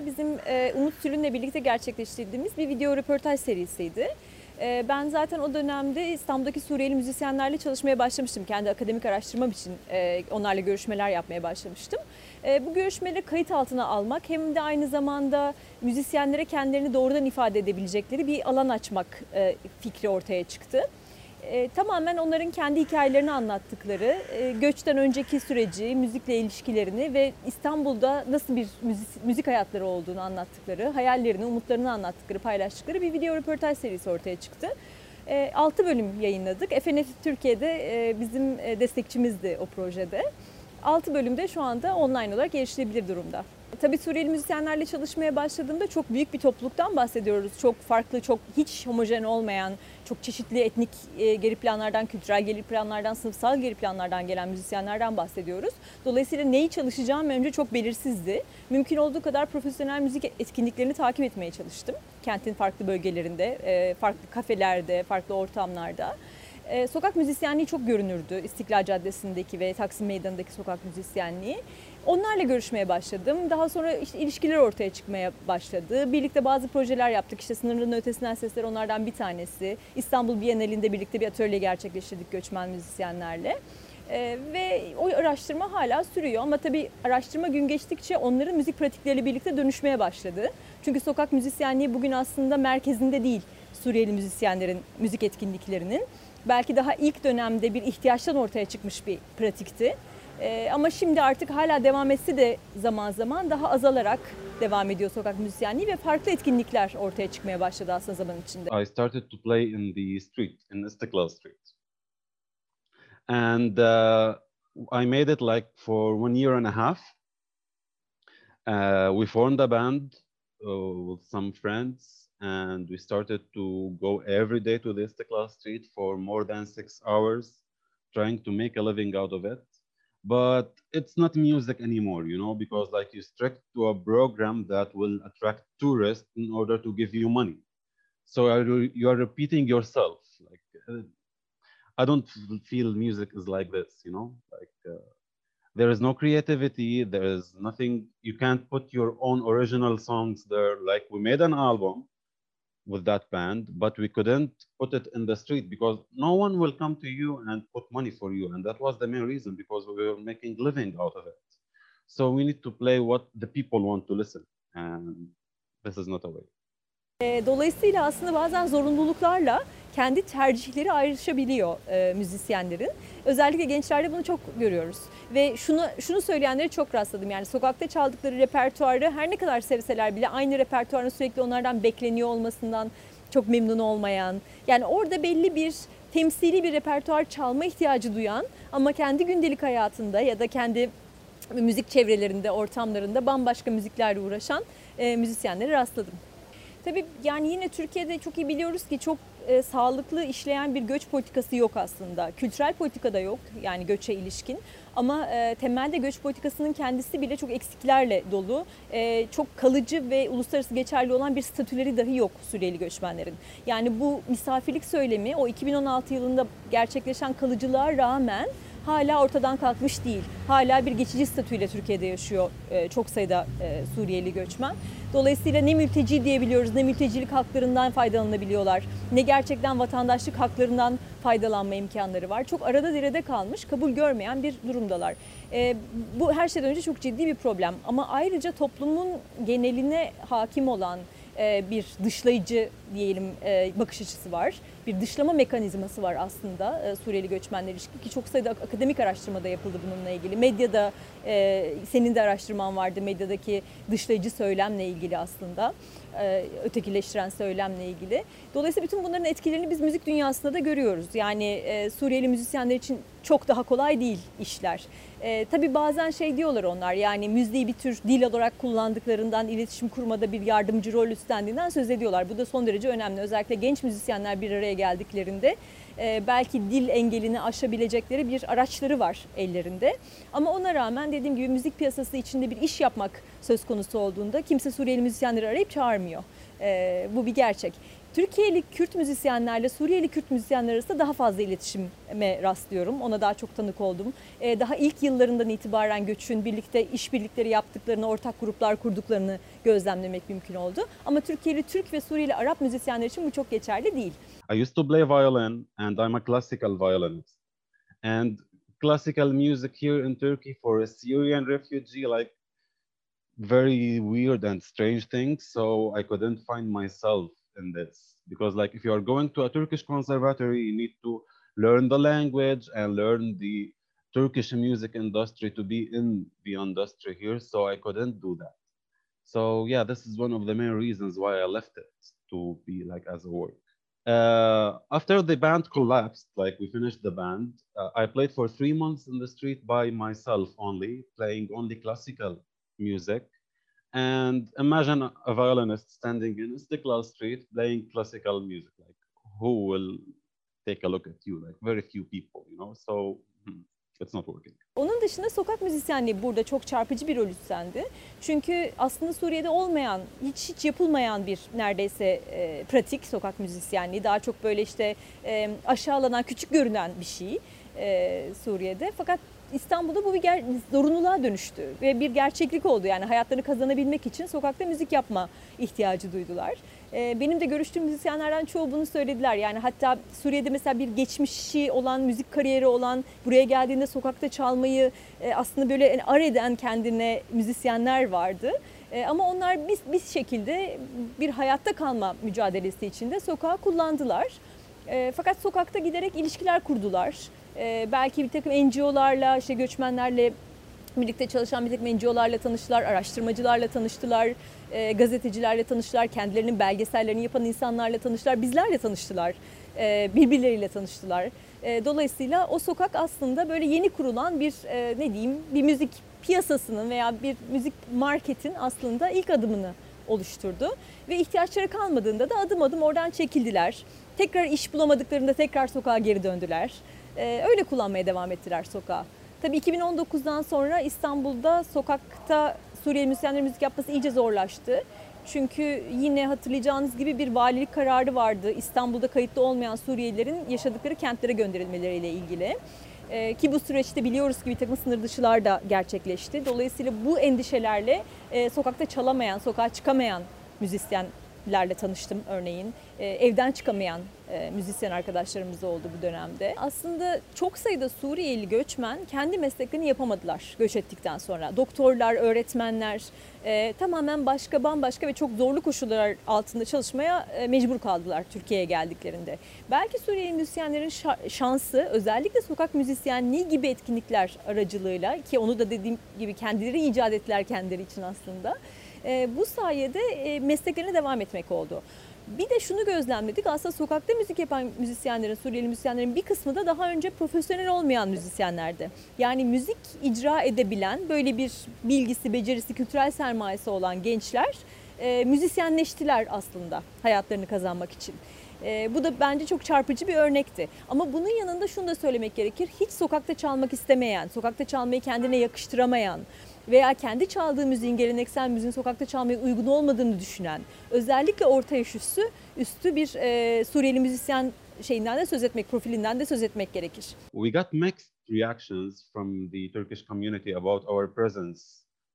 Sesler bizim e, Umut Sülün'le birlikte gerçekleştirdiğimiz bir video röportaj serisiydi. E, ben zaten o dönemde İstanbul'daki Suriyeli müzisyenlerle çalışmaya başlamıştım. Kendi akademik araştırmam için e, onlarla görüşmeler yapmaya başlamıştım. Bu görüşmeleri kayıt altına almak hem de aynı zamanda müzisyenlere kendilerini doğrudan ifade edebilecekleri bir alan açmak fikri ortaya çıktı. E, tamamen onların kendi hikayelerini anlattıkları, e, göçten önceki süreci, müzikle ilişkilerini ve İstanbul'da nasıl bir müzik, müzik hayatları olduğunu anlattıkları, hayallerini, umutlarını anlattıkları, paylaştıkları bir video röportaj serisi ortaya çıktı. E, 6 bölüm yayınladık. FNF Türkiye'de e, bizim e, destekçimizdi o projede. 6 bölümde şu anda online olarak erişilebilir durumda. Tabii Suriyeli müzisyenlerle çalışmaya başladığımda çok büyük bir topluluktan bahsediyoruz. Çok farklı, çok hiç homojen olmayan, çok çeşitli etnik e, geri planlardan, kültürel geri planlardan, sınıfsal geri planlardan gelen müzisyenlerden bahsediyoruz. Dolayısıyla neyi çalışacağım önce çok belirsizdi. Mümkün olduğu kadar profesyonel müzik etkinliklerini takip etmeye çalıştım. Kentin farklı bölgelerinde, e, farklı kafelerde, farklı ortamlarda. E, sokak müzisyenliği çok görünürdü. İstiklal Caddesi'ndeki ve Taksim Meydanı'ndaki sokak müzisyenliği. Onlarla görüşmeye başladım. Daha sonra işte ilişkiler ortaya çıkmaya başladı. Birlikte bazı projeler yaptık. İşte sınırların ötesinden sesler onlardan bir tanesi. İstanbul Bienalinde birlikte bir atölye gerçekleştirdik göçmen müzisyenlerle. Ee, ve o araştırma hala sürüyor ama tabii araştırma gün geçtikçe onların müzik pratikleriyle birlikte dönüşmeye başladı. Çünkü sokak müzisyenliği bugün aslında merkezinde değil Suriyeli müzisyenlerin müzik etkinliklerinin. Belki daha ilk dönemde bir ihtiyaçtan ortaya çıkmış bir pratikti. Ee, ama şimdi artık hala devam etse de zaman zaman daha azalarak devam ediyor sokak müzisyenliği ve farklı etkinlikler ortaya çıkmaya başladı aslında zaman içinde. I started to play in the street, in Istiklal Street. And uh, I made it like for one year and a half. Uh, we formed a band uh, with some friends and we started to go every day to the Istiklal Street for more than six hours, trying to make a living out of it but it's not music anymore you know because like you stick to a program that will attract tourists in order to give you money. So you are repeating yourself like uh, i don't feel music is like this you know like uh, there is no creativity there is nothing you can't put your own original songs there. Like we made an album with that band, but we couldn't put it in the street because no one will come to you and put money for you. And that was the main reason because we were making living out of it. So we need to play what the people want to listen. And this is not a way. Dolayısıyla aslında bazen zorunluluklarla kendi tercihleri ayrışabiliyor e, müzisyenlerin. Özellikle gençlerde bunu çok görüyoruz. Ve şunu şunu söyleyenleri çok rastladım. Yani sokakta çaldıkları repertuarı her ne kadar sevseler bile aynı repertuarın sürekli onlardan bekleniyor olmasından çok memnun olmayan. Yani orada belli bir temsili bir repertuar çalma ihtiyacı duyan ama kendi gündelik hayatında ya da kendi müzik çevrelerinde, ortamlarında bambaşka müziklerle uğraşan e, müzisyenlere rastladım. Tabii yani yine Türkiye'de çok iyi biliyoruz ki çok e, sağlıklı işleyen bir göç politikası yok aslında. Kültürel politika da yok yani göçe ilişkin. Ama e, temelde göç politikasının kendisi bile çok eksiklerle dolu. E, çok kalıcı ve uluslararası geçerli olan bir statüleri dahi yok Suriyeli göçmenlerin. Yani bu misafirlik söylemi o 2016 yılında gerçekleşen kalıcılığa rağmen hala ortadan kalkmış değil. Hala bir geçici statüyle Türkiye'de yaşıyor e, çok sayıda e, Suriyeli göçmen. Dolayısıyla ne mülteci diyebiliyoruz, ne mültecilik haklarından faydalanabiliyorlar, ne gerçekten vatandaşlık haklarından faydalanma imkanları var. Çok arada derede kalmış, kabul görmeyen bir durumdalar. E, bu her şeyden önce çok ciddi bir problem. Ama ayrıca toplumun geneline hakim olan, e, bir dışlayıcı diyelim bakış açısı var. Bir dışlama mekanizması var aslında e, Suriyeli göçmenler ilişkin ki çok sayıda akademik araştırmada yapıldı bununla ilgili. Medyada senin de araştırman vardı medyadaki dışlayıcı söylemle ilgili aslında. Ötekileştiren söylemle ilgili. Dolayısıyla bütün bunların etkilerini biz müzik dünyasında da görüyoruz. Yani Suriyeli müzisyenler için çok daha kolay değil işler. E, tabii bazen şey diyorlar onlar yani müziği bir tür dil olarak kullandıklarından iletişim kurmada bir yardımcı rol üstlendiğinden söz ediyorlar. Bu da son derece önemli. Özellikle genç müzisyenler bir araya geldiklerinde e, belki dil engelini aşabilecekleri bir araçları var ellerinde. Ama ona rağmen dediğim gibi müzik piyasası içinde bir iş yapmak söz konusu olduğunda kimse Suriyeli müzisyenleri arayıp çağırmıyor. E, bu bir gerçek. Türkiye'li Kürt müzisyenlerle Suriyeli Kürt müzisyenler arasında daha fazla iletişime rastlıyorum. Ona daha çok tanık oldum. E, daha ilk yıllarından itibaren göçün birlikte işbirlikleri yaptıklarını, ortak gruplar kurduklarını gözlemlemek mümkün oldu. Ama Türkiye'li Türk ve Suriyeli Arap müzisyenler için bu çok geçerli değil. I used to play violin and I'm a classical violinist. And classical music here in Turkey for a Syrian refugee, like very weird and strange thing. So I couldn't find myself in this because like if you are going to a Turkish conservatory, you need to learn the language and learn the Turkish music industry to be in the industry here. So I couldn't do that. So yeah, this is one of the main reasons why I left it to be like as a work. Uh, after the band collapsed, like we finished the band, uh, I played for three months in the street by myself only, playing only classical music. And imagine a violinist standing in Istiklal Street playing classical music. Like, who will take a look at you? Like, very few people, you know? So, hmm, it's not working. Onun dışında sokak müzisyenliği burada çok çarpıcı bir rol üstlendi. Çünkü aslında Suriye'de olmayan, hiç hiç yapılmayan bir neredeyse e, pratik sokak müzisyenliği. Daha çok böyle işte e, aşağılanan, küçük görünen bir şey e, Suriye'de. Fakat İstanbul'da bu bir ger- zorunluluğa dönüştü ve bir gerçeklik oldu. Yani hayatlarını kazanabilmek için sokakta müzik yapma ihtiyacı duydular. Ee, benim de görüştüğüm müzisyenlerden çoğu bunu söylediler. Yani hatta Suriye'de mesela bir geçmişi olan, müzik kariyeri olan, buraya geldiğinde sokakta çalmayı e, aslında böyle yani ar eden kendine müzisyenler vardı. E, ama onlar bir, bir şekilde bir hayatta kalma mücadelesi içinde sokağı kullandılar. E, fakat sokakta giderek ilişkiler kurdular. E, belki bir takım NGO'larla, işte göçmenlerle birlikte çalışan bir takım NGO'larla tanıştılar, araştırmacılarla tanıştılar, e, gazetecilerle tanıştılar, kendilerinin belgesellerini yapan insanlarla tanıştılar, bizlerle tanıştılar, e, birbirleriyle tanıştılar. E, dolayısıyla o sokak aslında böyle yeni kurulan bir e, ne diyeyim bir müzik piyasasının veya bir müzik marketin aslında ilk adımını oluşturdu. Ve ihtiyaçları kalmadığında da adım adım oradan çekildiler. Tekrar iş bulamadıklarında tekrar sokağa geri döndüler. E, öyle kullanmaya devam ettiler sokağı. Tabii 2019'dan sonra İstanbul'da sokakta Suriyeli müzisyenlerin müzik yapması iyice zorlaştı. Çünkü yine hatırlayacağınız gibi bir valilik kararı vardı. İstanbul'da kayıtlı olmayan Suriyelilerin yaşadıkları kentlere gönderilmeleriyle ilgili. Ee, ki bu süreçte biliyoruz ki bir takım sınır dışılar da gerçekleşti. Dolayısıyla bu endişelerle e, sokakta çalamayan, sokağa çıkamayan müzisyenlerle tanıştım örneğin. E, evden çıkamayan e, müzisyen arkadaşlarımız oldu bu dönemde. Aslında çok sayıda Suriyeli göçmen kendi mesleklerini yapamadılar göç ettikten sonra. Doktorlar, öğretmenler e, tamamen başka bambaşka ve çok zorlu koşullar altında çalışmaya e, mecbur kaldılar Türkiye'ye geldiklerinde. Belki Suriyeli müzisyenlerin şa- şansı özellikle sokak müzisyenliği gibi etkinlikler aracılığıyla ki onu da dediğim gibi kendileri icat ettiler kendileri için aslında. E, bu sayede e, mesleklerine devam etmek oldu. Bir de şunu gözlemledik aslında sokakta müzik yapan müzisyenlerin, Suriyeli müzisyenlerin bir kısmı da daha önce profesyonel olmayan müzisyenlerdi. Yani müzik icra edebilen böyle bir bilgisi, becerisi, kültürel sermayesi olan gençler e, müzisyenleştiler aslında hayatlarını kazanmak için. E, bu da bence çok çarpıcı bir örnekti. Ama bunun yanında şunu da söylemek gerekir. Hiç sokakta çalmak istemeyen, sokakta çalmayı kendine yakıştıramayan, veya kendi çaldığı müziğin geleneksel müziğin sokakta çalmaya uygun olmadığını düşünen özellikle orta yaş üstü, üstü bir e, Suriyeli müzisyen şeyinden de söz etmek, profilinden de söz etmek gerekir. We got mixed reactions from the Turkish community about our presence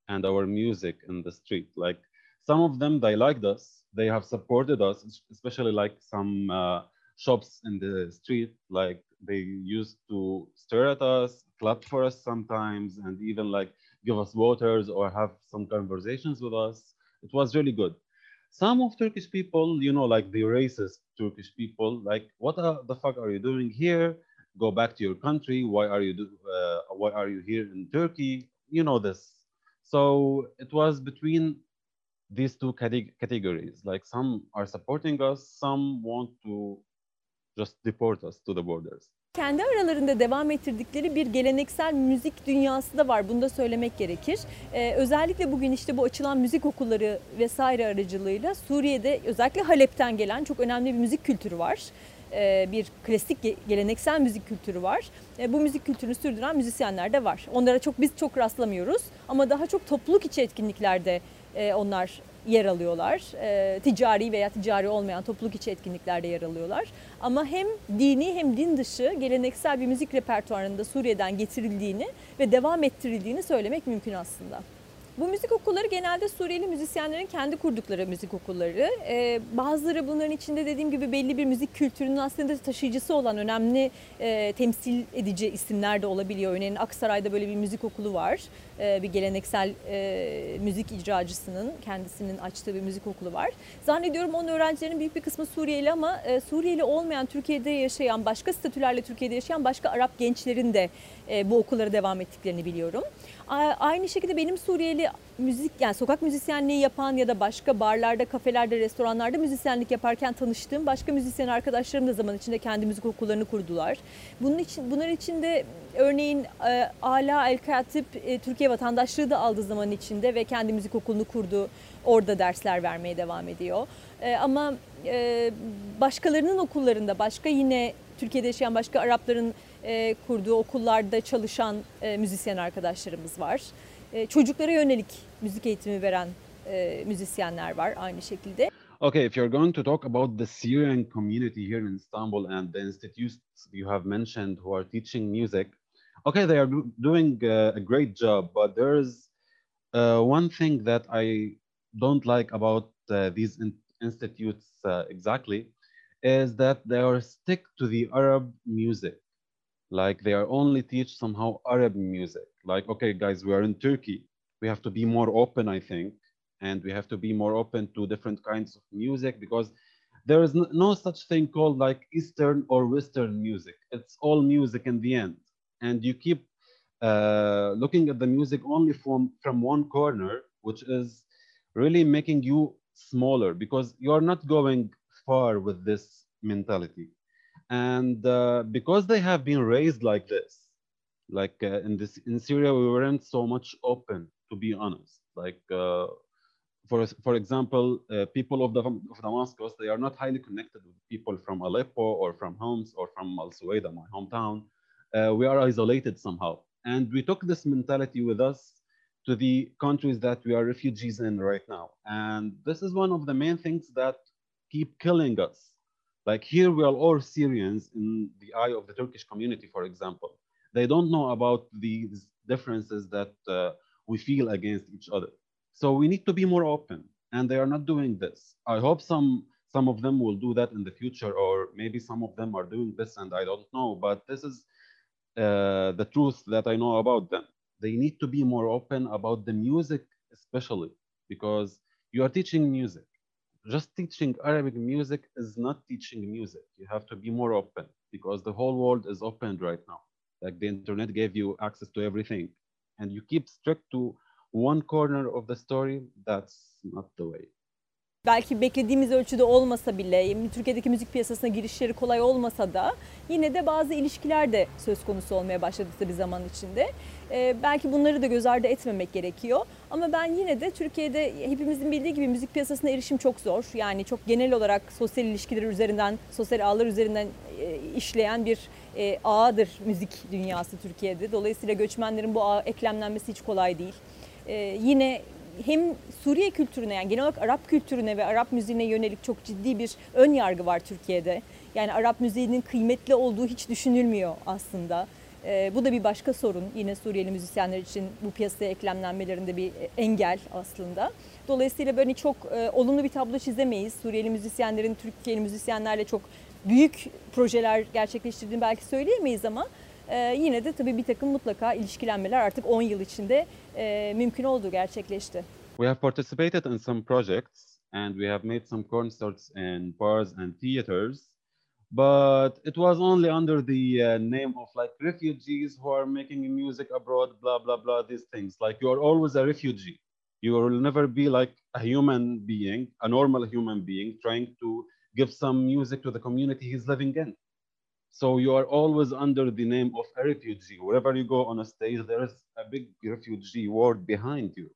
and our music in the street. Like some of them, they liked us. They have supported us, especially like some uh, shops in the street. Like they used to stare at us, clap for us sometimes, and even like give us waters or have some conversations with us. It was really good. Some of Turkish people, you know, like the racist Turkish people, like, what are, the fuck are you doing here? Go back to your country. Why are you do, uh, why are you here in Turkey? You know this. So it was between these two categories. Like some are supporting us, some want to just deport us to the borders. Kendi aralarında devam ettirdikleri bir geleneksel müzik dünyası da var. Bunu da söylemek gerekir. Ee, özellikle bugün işte bu açılan müzik okulları vesaire aracılığıyla Suriye'de özellikle Halep'ten gelen çok önemli bir müzik kültürü var. Ee, bir klasik geleneksel müzik kültürü var. Ee, bu müzik kültürünü sürdüren müzisyenler de var. Onlara çok biz çok rastlamıyoruz ama daha çok topluluk içi etkinliklerde e, onlar yer alıyorlar. E, ticari veya ticari olmayan topluluk içi etkinliklerde yer alıyorlar. Ama hem dini hem din dışı geleneksel bir müzik repertuarında Suriye'den getirildiğini ve devam ettirildiğini söylemek mümkün aslında. Bu müzik okulları genelde Suriyeli müzisyenlerin kendi kurdukları müzik okulları. Ee, bazıları bunların içinde dediğim gibi belli bir müzik kültürünün aslında taşıyıcısı olan önemli e, temsil edici isimler de olabiliyor. Örneğin Aksaray'da böyle bir müzik okulu var. Ee, bir geleneksel e, müzik icracısının kendisinin açtığı bir müzik okulu var. Zannediyorum onun öğrencilerinin büyük bir kısmı Suriyeli ama e, Suriyeli olmayan Türkiye'de yaşayan, başka statülerle Türkiye'de yaşayan başka Arap gençlerin de e, bu okullara devam ettiklerini biliyorum. Aynı şekilde benim Suriyeli müzik yani sokak müzisyenliği yapan ya da başka barlarda, kafelerde, restoranlarda müzisyenlik yaparken tanıştığım başka müzisyen arkadaşlarım da zaman içinde kendi müzik okullarını kurdular. Bunun için bunlar içinde örneğin e, Ala El Katip e, Türkiye vatandaşlığı da aldığı zaman içinde ve kendi müzik okulunu kurdu. Orada dersler vermeye devam ediyor. E, ama başkalarının okullarında başka yine Türkiye'de yaşayan başka Arapların e, kurduğu okullarda çalışan e, müzisyen arkadaşlarımız var. E, çocuklara yönelik müzik eğitimi veren müzisyenler var aynı şekilde. Okay, if you're going to talk about the Syrian community here in Istanbul and the institutes you have mentioned who are teaching music, okay, they are doing a great job, but there's uh, one thing that I don't like about uh, these in institutes uh, exactly is that they are stick to the Arab music. Like they are only teach somehow Arab music. Like, okay, guys, we are in Turkey. We have to be more open, I think, and we have to be more open to different kinds of music because there is no such thing called like Eastern or Western music. It's all music in the end, and you keep uh, looking at the music only from from one corner, which is really making you smaller because you are not going far with this mentality and uh, because they have been raised like this like uh, in this in syria we weren't so much open to be honest. Like uh, for for example uh, people of, the, of damascus they are not highly connected with people from aleppo or from homs or from al suwaida my hometown. Uh, we are isolated somehow. And we took this mentality with us to the countries that we are refugees in right now. And this is one of the main things that keep killing us like here, we are all Syrians in the eye of the Turkish community, for example. They don't know about these differences that uh, we feel against each other. So we need to be more open, and they are not doing this. I hope some some of them will do that in the future, or maybe some of them are doing this, and I don't know. But this is uh, the truth that I know about them. They need to be more open about the music, especially because you are teaching music just teaching Arabic music is not teaching music. You have to be more open because the whole world is open right now. Like the internet gave you access to everything. And you keep strict to one corner of the story, that's not the way. Belki beklediğimiz ölçüde olmasa bile, Türkiye'deki müzik piyasasına girişleri kolay olmasa da yine de bazı ilişkiler de söz konusu olmaya başladı bir zaman içinde. Ee, belki bunları da göz ardı etmemek gerekiyor. Ama ben yine de Türkiye'de hepimizin bildiği gibi müzik piyasasına erişim çok zor. Yani çok genel olarak sosyal ilişkiler üzerinden, sosyal ağlar üzerinden e, işleyen bir e, ağdır müzik dünyası Türkiye'de. Dolayısıyla göçmenlerin bu ağa eklemlenmesi hiç kolay değil. Ee, yine hem Suriye kültürüne yani genel olarak Arap kültürüne ve Arap müziğine yönelik çok ciddi bir ön yargı var Türkiye'de. Yani Arap müziğinin kıymetli olduğu hiç düşünülmüyor aslında. Ee, bu da bir başka sorun. Yine Suriyeli müzisyenler için bu piyasaya eklemlenmelerinde bir engel aslında. Dolayısıyla böyle çok e, olumlu bir tablo çizemeyiz. Suriyeli müzisyenlerin Türkiye'li müzisyenlerle çok büyük projeler gerçekleştirdiğini belki söyleyemeyiz ama e, yine de tabii bir takım mutlaka ilişkilenmeler artık 10 yıl içinde e, mümkün oldu, gerçekleşti. We have participated in some projects and we have made some concerts in bars and theaters. But it was only under the uh, name of like refugees who are making music abroad, blah, blah, blah, these things. Like you're always a refugee. You will never be like a human being, a normal human being, trying to give some music to the community he's living in. So you are always under the name of a refugee. Wherever you go on a stage, there is a big refugee word behind you.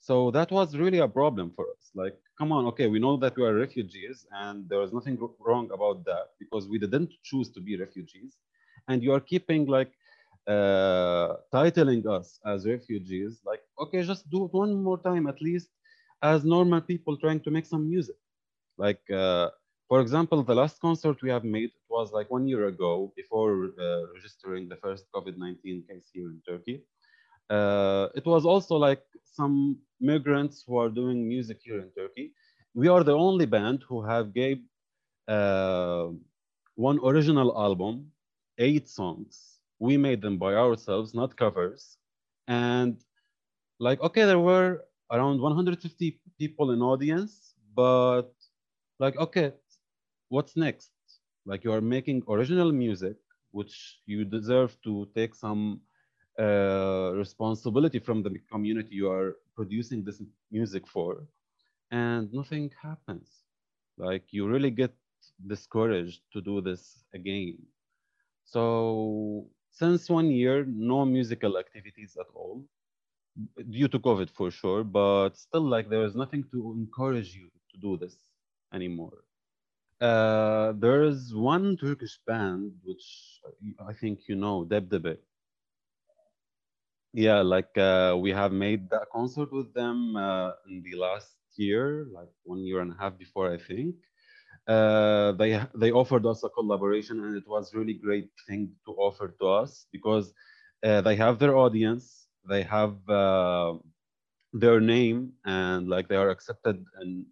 So that was really a problem for us. Like, come on, okay, we know that we are refugees, and there is nothing wrong about that because we didn't choose to be refugees. And you are keeping like uh, titling us as refugees. Like, okay, just do it one more time at least. as normal people trying to make some music. Like, uh, for example, the last concert we have made was like one year ago before uh, registering the first COVID-19 case here in Turkey. Uh, it was also like some migrants who are doing music here in Turkey. We are the only band who have gave uh, one original album, eight songs. We made them by ourselves, not covers. And like, okay, there were around 150 people in audience, but like, okay, what's next? Like you are making original music, which you deserve to take some uh, responsibility from the community you are producing this music for, and nothing happens. Like you really get discouraged to do this again. So since one year, no musical activities at all, due to COVID for sure, but still like there is nothing to encourage you to do this anymore. Uh, there is one Turkish band which I think you know, Debdebe. Yeah, like uh, we have made that concert with them uh, in the last year, like one year and a half before, I think. Uh, they they offered us a collaboration, and it was really great thing to offer to us because uh, they have their audience, they have uh, their name, and like they are accepted in,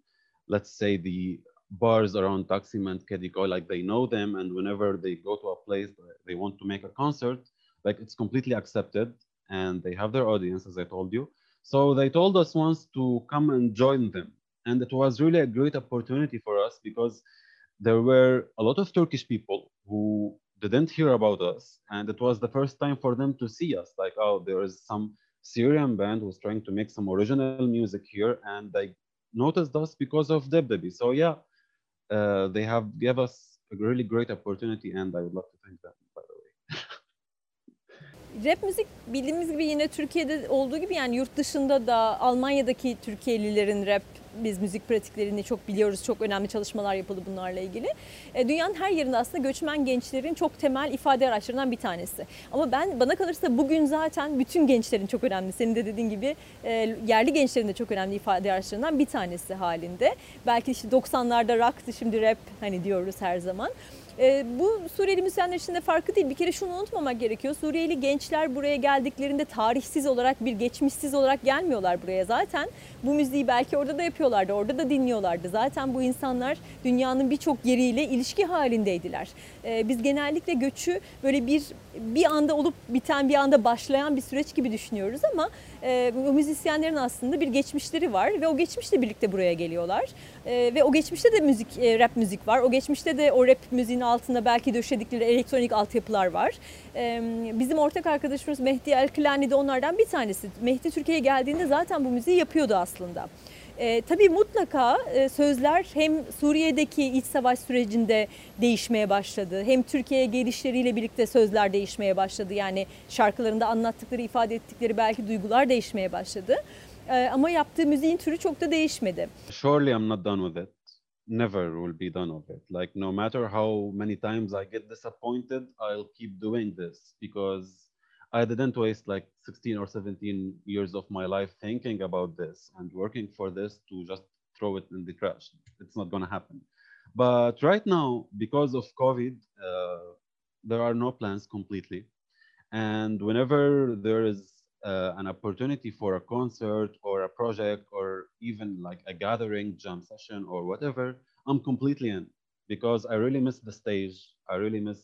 let's say the bars around Taksim and Kediko, like they know them, and whenever they go to a place they want to make a concert, like it's completely accepted, and they have their audience, as I told you. So they told us once to come and join them, and it was really a great opportunity for us because there were a lot of Turkish people who didn't hear about us, and it was the first time for them to see us. Like, oh, there is some Syrian band who's trying to make some original music here, and they noticed us because of Debdebi. So yeah, uh, they have gave us a really great opportunity and I would love to thank them by the way. Rap müzik bildiğimiz gibi yine Türkiye'de olduğu gibi yani yurt dışında da Almanya'daki Türkiye'lilerin rap biz müzik pratiklerini çok biliyoruz. Çok önemli çalışmalar yapıldı bunlarla ilgili. E, dünyanın her yerinde aslında göçmen gençlerin çok temel ifade araçlarından bir tanesi. Ama ben bana kalırsa bugün zaten bütün gençlerin çok önemli. Senin de dediğin gibi e, yerli gençlerin de çok önemli ifade araçlarından bir tanesi halinde. Belki işte 90'larda rock'tı şimdi rap hani diyoruz her zaman. E, bu Suriyeli müzisyenler için de farkı değil. Bir kere şunu unutmamak gerekiyor. Suriyeli gençler buraya geldiklerinde tarihsiz olarak bir geçmişsiz olarak gelmiyorlar buraya. Zaten bu müziği belki orada da yapıyorlardı, orada da dinliyorlardı. Zaten bu insanlar dünyanın birçok yeriyle ilişki halindeydiler. E, biz genellikle göçü böyle bir bir anda olup biten, bir anda başlayan bir süreç gibi düşünüyoruz ama e, müzisyenlerin aslında bir geçmişleri var ve o geçmişle birlikte buraya geliyorlar. E, ve o geçmişte de müzik, e, rap müzik var. O geçmişte de o rap müziğin altında belki döşedikleri elektronik altyapılar var. E, bizim ortak arkadaşımız Mehdi Elkilani de onlardan bir tanesi. Mehdi Türkiye'ye geldiğinde zaten bu müziği yapıyordu aslında. E, tabii mutlaka e, sözler hem Suriye'deki iç savaş sürecinde değişmeye başladı. Hem Türkiye'ye gelişleriyle birlikte sözler değişmeye başladı. Yani şarkılarında anlattıkları, ifade ettikleri belki duygular değişmeye başladı. E, ama yaptığı müziğin türü çok da değişmedi. Surely I'm not done with it. Never will be done with it. Like no matter how many times I get disappointed, I'll keep doing this because I didn't waste like 16 or 17 years of my life thinking about this and working for this to just throw it in the trash. It's not going to happen. But right now, because of COVID, uh, there are no plans completely. And whenever there is uh, an opportunity for a concert or a project or even like a gathering, jam session or whatever, I'm completely in because I really miss the stage. I really miss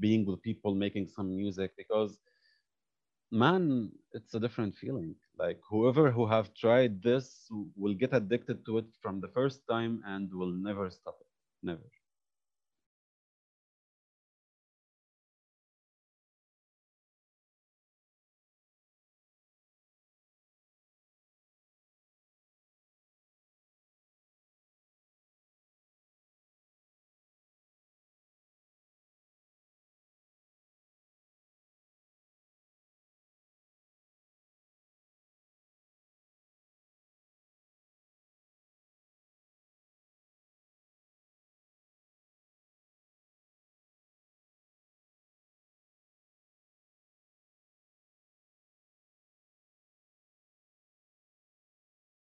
being with people making some music because man it's a different feeling. Like whoever who have tried this will get addicted to it from the first time and will never stop it. Never